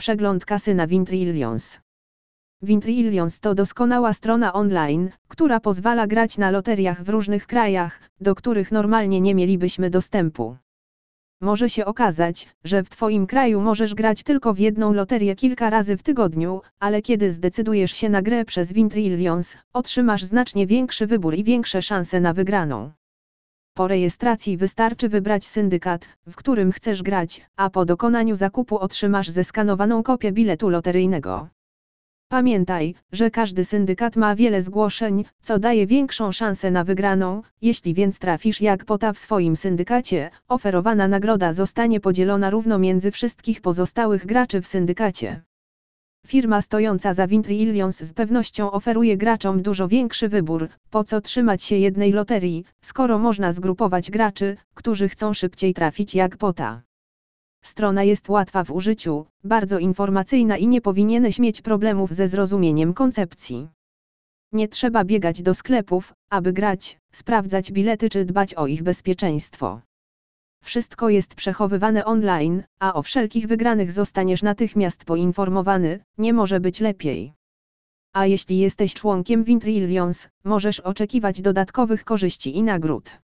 Przegląd kasyna Wintrillions. Wintrillions to doskonała strona online, która pozwala grać na loteriach w różnych krajach, do których normalnie nie mielibyśmy dostępu. Może się okazać, że w Twoim kraju możesz grać tylko w jedną loterię kilka razy w tygodniu, ale kiedy zdecydujesz się na grę przez Wintrillions, otrzymasz znacznie większy wybór i większe szanse na wygraną. Po rejestracji wystarczy wybrać syndykat, w którym chcesz grać, a po dokonaniu zakupu otrzymasz zeskanowaną kopię biletu loteryjnego. Pamiętaj, że każdy syndykat ma wiele zgłoszeń, co daje większą szansę na wygraną, jeśli więc trafisz jak pota w swoim syndykacie, oferowana nagroda zostanie podzielona równo między wszystkich pozostałych graczy w syndykacie. Firma stojąca za Wintrillions z pewnością oferuje graczom dużo większy wybór, po co trzymać się jednej loterii, skoro można zgrupować graczy, którzy chcą szybciej trafić jak pota. Strona jest łatwa w użyciu, bardzo informacyjna i nie powinieneś mieć problemów ze zrozumieniem koncepcji. Nie trzeba biegać do sklepów, aby grać, sprawdzać bilety czy dbać o ich bezpieczeństwo. Wszystko jest przechowywane online, a o wszelkich wygranych zostaniesz natychmiast poinformowany, nie może być lepiej. A jeśli jesteś członkiem Wintrillions, możesz oczekiwać dodatkowych korzyści i nagród.